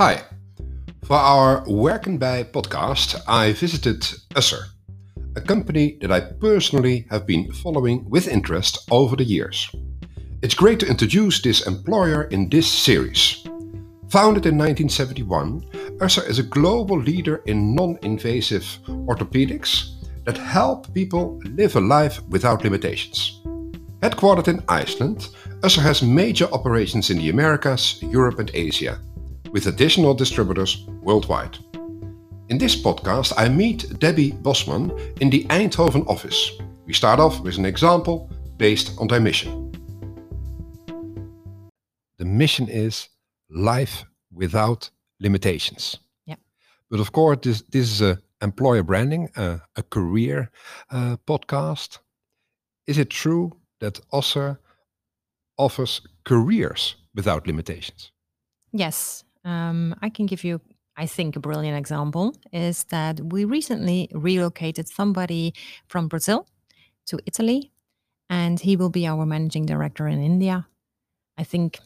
Hi. For our Werken Bij podcast, I visited Össur, a company that I personally have been following with interest over the years. It's great to introduce this employer in this series. Founded in 1971, Össur is a global leader in non invasive orthopedics that help people live a life without limitations. Headquartered in Iceland, Össur has major operations in the Americas, Europe, and Asia, with additional distributors worldwide. In this podcast, I meet Debby Bosman in the Eindhoven office. We start off with an example based on their mission. The mission is life without limitations. Yeah. But of course, this, this is a employer branding, uh, a career uh, podcast. Is it true that Össur offers careers without limitations? Yes, um, I can give you, I think, a brilliant example is that we recently relocated somebody from Brazil to Italy, and he will be our managing director in India. I think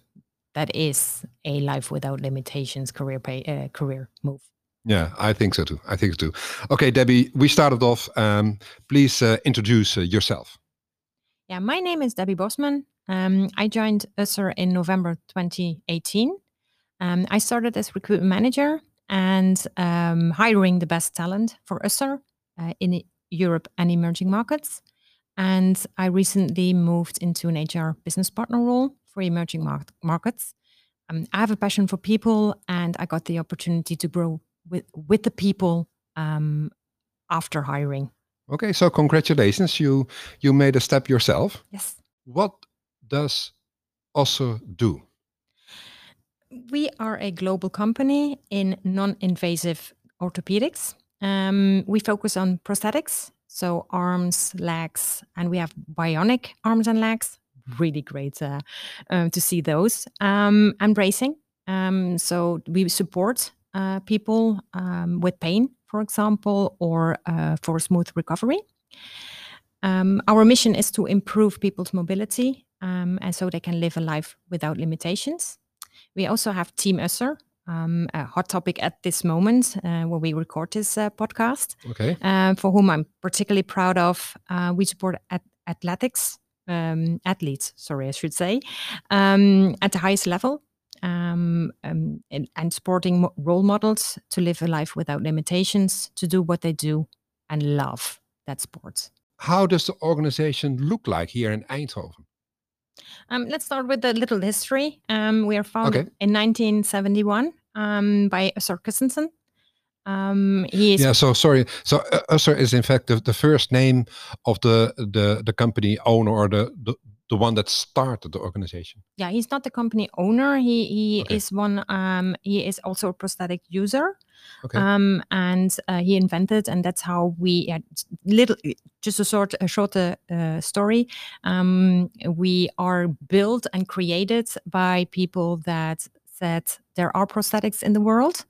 that is a life without limitations career pay, uh, career move. Yeah, I think so too. I think so too. Okay, Debby, we started off. Um, please uh, introduce uh, yourself. Yeah, my name is Debby Bosman. Um, I joined Össur in November 2018. Um, I started as recruitment manager and um, hiring the best talent for Össur uh, in Europe and emerging markets. And I recently moved into an HR business partner role for emerging mar- markets. Um, I have a passion for people, and I got the opportunity to grow with with the people um, after hiring. Okay, so congratulations, you you made a step yourself. Yes. What does Össur do? We are a global company in non-invasive orthopedics. Um, we focus on prosthetics, so arms, legs, and we have bionic arms and legs. Really great uh, uh, to see those. Um, and bracing. Um, so we support uh, people um, with pain, for example, or uh, for smooth recovery. Um, our mission is to improve people's mobility and so they can live a life without limitations. We also have Team Össur, um, a hot topic at this moment uh, when we record this uh, podcast, Okay. uh, for whom I'm particularly proud of. Uh, we support at athletics, um, athletes, sorry, I should say, um, at the highest level. Um, um, and, and supporting role models to live a life without limitations, to do what they do and love that sport. How does the organization look like here in Eindhoven? Um, let's start with a little history. Um, we are founded Okay. in 1971 um, by Össur Kristinsson. Um, he is Yeah, so sorry. So uh, Össur is in fact the, the first name of the the the company owner or the the, the one that started the organization. yeah he's not the company owner. He he Okay. is one. Um, he is also a prosthetic user. Okay. Um, and uh, he invented, and that's how we it's little just a sort a short uh, uh, story. Um, we are built and created by people that said there are prosthetics in the world,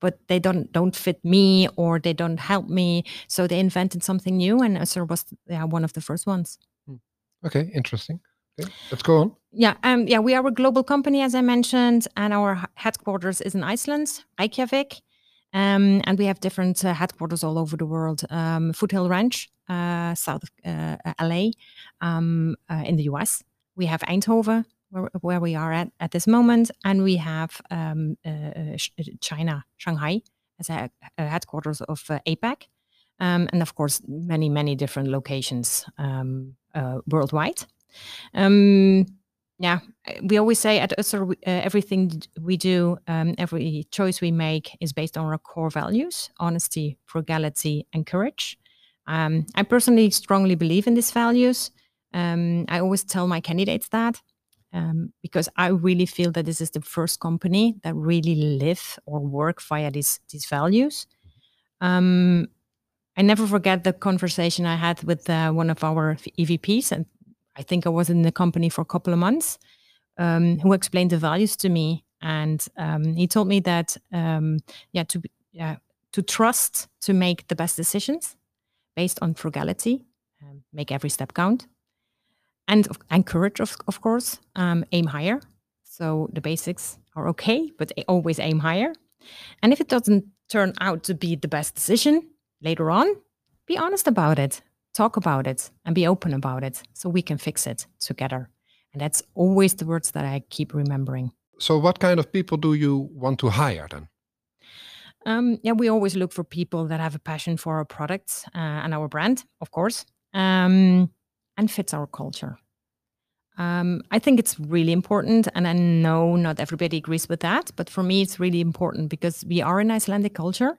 but they don't don't fit me or they don't help me. So they invented something new, and Össur was yeah, one of the first ones. Okay, interesting. Okay, let's go on. Yeah, um, yeah, we are a global company, as I mentioned, and our headquarters is in Iceland, Reykjavik, um, and we have different uh, headquarters all over the world. Um, Foothill Ranch, uh, south of uh, LA, um, uh, in the US. We have Eindhoven, where, where we are at at this moment, and we have um, uh, uh, China, Shanghai, as a, a headquarters of APAC, um, and of course many many different locations um, uh, worldwide. Um, yeah, we always say at Össur, uh, everything we do, um, every choice we make is based on our core values honesty, frugality, and courage. Um, I personally strongly believe in these values. Um, I always tell my candidates that um, because I really feel that this is the first company that really live or work via these, these values. Um, I never forget the conversation I had with uh, one of our EVPs, and I think I was in the company for a couple of months, um, who explained the values to me, and um, he told me that um, yeah, to yeah, to trust to make the best decisions based on frugality, um, make every step count, and and courage, of of course, um, aim higher. So the basics are okay, but always aim higher. And if it doesn't turn out to be the best decision later on, be honest about it, talk about it, and be open about it so we can fix it together. And that's always the words that I keep remembering. So, what kind of people do you want to hire then? Um, yeah, we always look for people that have a passion for our products uh, and our brand, of course, um, and fits our culture. Um, I think it's really important, and I know not everybody agrees with that, but for me, it's really important because we are an Icelandic culture,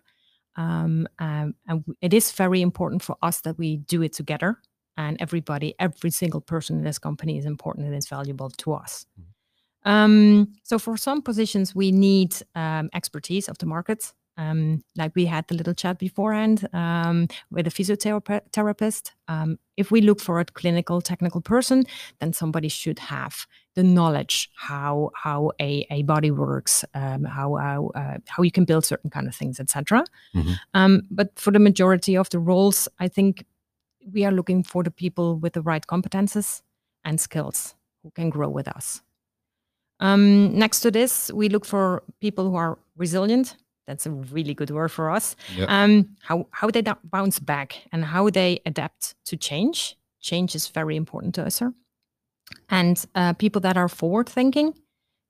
um, um, and it is very important for us that we do it together. And everybody, every single person in this company is important and is valuable to us. Mm-hmm. Um, so, for some positions, we need um, expertise of the markets um, like we had the little chat beforehand um, with a physiotherapist. Um, if we look for a clinical technical person, then somebody should have the knowledge how how a, a body works, um, how how, uh, how you can build certain kind of things, etc. Mm-hmm. Um, but for the majority of the roles, I think we are looking for the people with the right competences and skills who can grow with us. Um, next to this, we look for people who are resilient, that's a really good word for us. Yep. Um, how how they bounce back and how they adapt to change. Change is very important to us, sir. And uh, people that are forward thinking,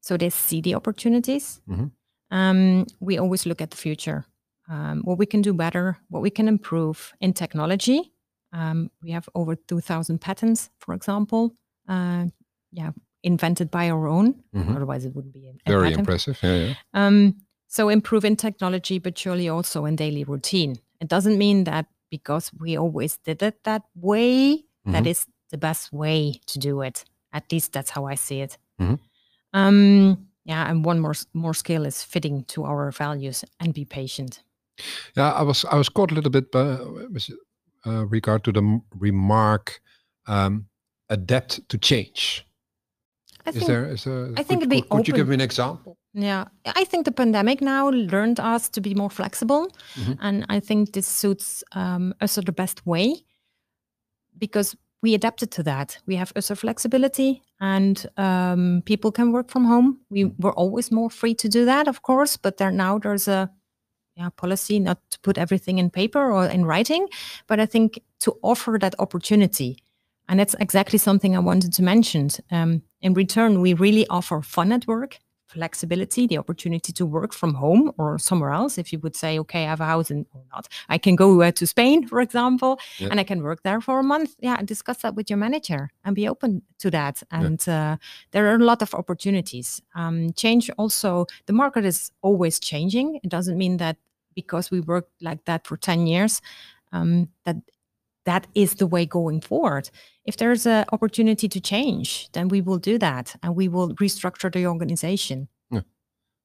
so they see the opportunities. Mm-hmm. Um, we always look at the future, um, what we can do better, what we can improve in technology. Um, we have over 2,000 patents, for example. Uh, yeah, invented by our own. Mm-hmm. Otherwise, it wouldn't be a, very patent. impressive. Yeah, yeah. Um, so improve in technology, but surely also in daily routine. It doesn't mean that because we always did it that way, mm-hmm. that is the best way to do it. At least that's how I see it. Mm-hmm. Um, yeah, and one more more skill is fitting to our values and be patient. Yeah, I was I was caught a little bit by, with uh, regard to the remark um, adapt to change. I is think, there is there? I think could, could, could you give me an example? Yeah, I think the pandemic now learned us to be more flexible, mm-hmm. and I think this suits um, us the best way because we adapted to that. We have user flexibility, and um, people can work from home. We were always more free to do that, of course, but there now there's a yeah, policy not to put everything in paper or in writing, but I think to offer that opportunity. And that's exactly something I wanted to mention. Um, in return, we really offer fun at work flexibility, the opportunity to work from home or somewhere else. If you would say, okay, I have a house and or not, I can go uh, to Spain, for example, yeah. and I can work there for a month. Yeah, discuss that with your manager and be open to that. And yeah. uh, there are a lot of opportunities. Um, change also, the market is always changing. It doesn't mean that because we worked like that for 10 years, um, that that is the way going forward. If there's an opportunity to change, then we will do that and we will restructure the organization. Yeah.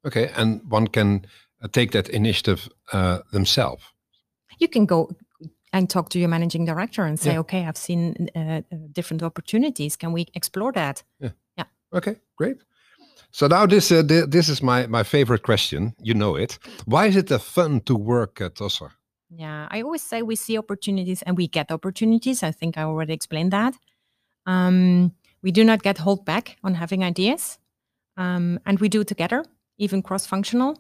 Okay, and one can uh, take that initiative uh, themselves. You can go and talk to your managing director and say, yeah. okay, I've seen uh, uh, different opportunities. Can we explore that? Yeah. Yeah. Okay, great. So now this uh, this is my my favorite question. You know it. Why is it a fun to work at Össur? Yeah, I always say we see opportunities and we get opportunities. I think I already explained that. Um, we do not get hold back on having ideas, um, and we do together, even cross functional.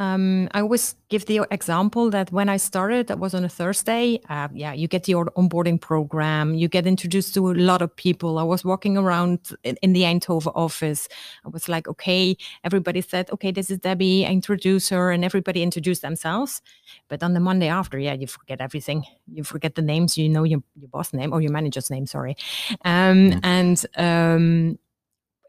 Um, I always give the example that when I started, that was on a Thursday. Uh, yeah, you get the onboarding program, you get introduced to a lot of people. I was walking around in, in the Eindhoven office. I was like, okay, everybody said, okay, this is Debby, I introduce her, and everybody introduced themselves. But on the Monday after, yeah, you forget everything. You forget the names, you know your, your boss name or your manager's name, sorry. Um, mm. And um,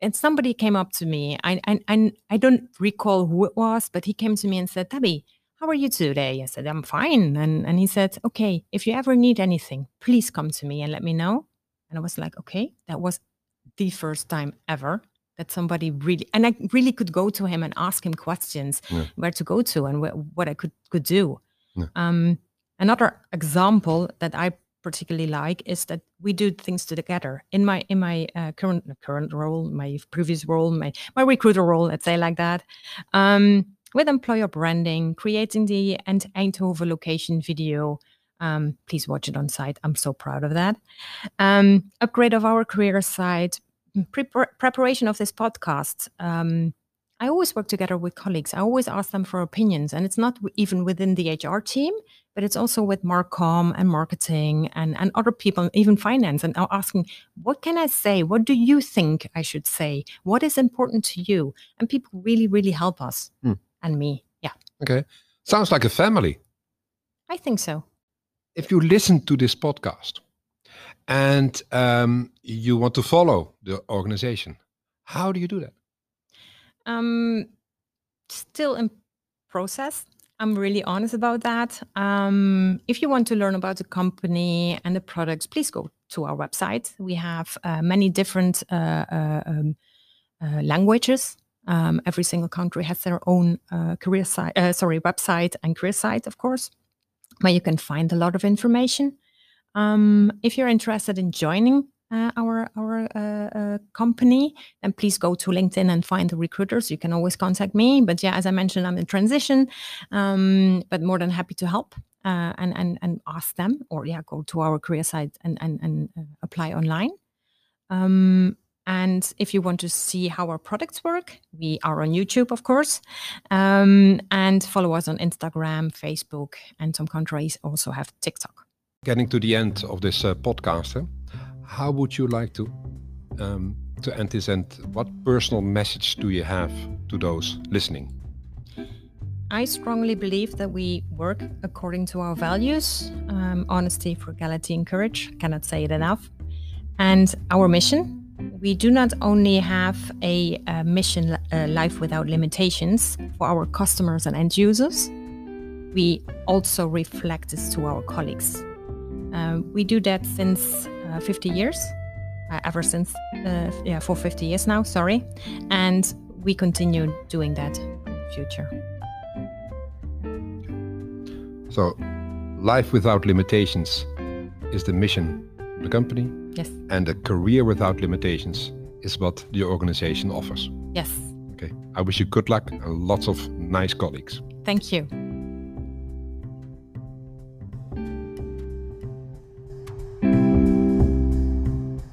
and somebody came up to me. I, I, I don't recall who it was, but he came to me and said, Debby, how are you today? I said, I'm fine. And, and he said, okay, if you ever need anything, please come to me and let me know. And I was like, okay, that was the first time ever that somebody really, and I really could go to him and ask him questions yeah. where to go to and wh- what I could, could do. Yeah. Um, another example that I particularly like is that we do things together. In my in my uh, current current role, my previous role, my my recruiter role, let's say like that, um, with employer branding, creating the Eindhoven location video. Um, please watch it on site. I'm so proud of that. Um, upgrade of our career site, pre- preparation of this podcast. Um, I always work together with colleagues. I always ask them for opinions, and it's not even within the HR team, but it's also with Marcom and marketing and, and other people, even finance, and asking, what can I say? What do you think I should say? What is important to you? And people really, really help us hmm. and me. Yeah. Okay. Sounds like a family. I think so. If you listen to this podcast and um, you want to follow the organization, how do you do that? Um, still in process. I'm really honest about that. Um, if you want to learn about the company and the products, please go to our website. We have uh, many different uh, uh, um, uh, languages. Um, every single country has their own uh, career site, uh, sorry, website and career site, of course, where you can find a lot of information. Um, if you're interested in joining uh, our our uh, uh, company, then please go to LinkedIn and find the recruiters. You can always contact me. But yeah, as I mentioned, I'm in transition, um, but more than happy to help uh, and and and ask them, or yeah, go to our career site and and and uh, apply online. Um, and if you want to see how our products work, we are on YouTube, of course, um, and follow us on Instagram, Facebook, and some countries also have TikTok. Getting to the end of this uh, podcast. How would you like to um, to end this and what personal message do you have to those listening? I strongly believe that we work according to our values. Um, honesty frugality and courage cannot say it enough. And our mission we do not only have a, a mission uh, life without limitations for our customers and end users we also reflect this to our colleagues. Uh, we do that since 50 years, uh, ever since, uh, yeah, for 50 years now, sorry. And we continue doing that in the future. So, life without limitations is the mission of the company. Yes. And a career without limitations is what the organization offers. Yes. Okay. I wish you good luck and lots of nice colleagues. Thank you.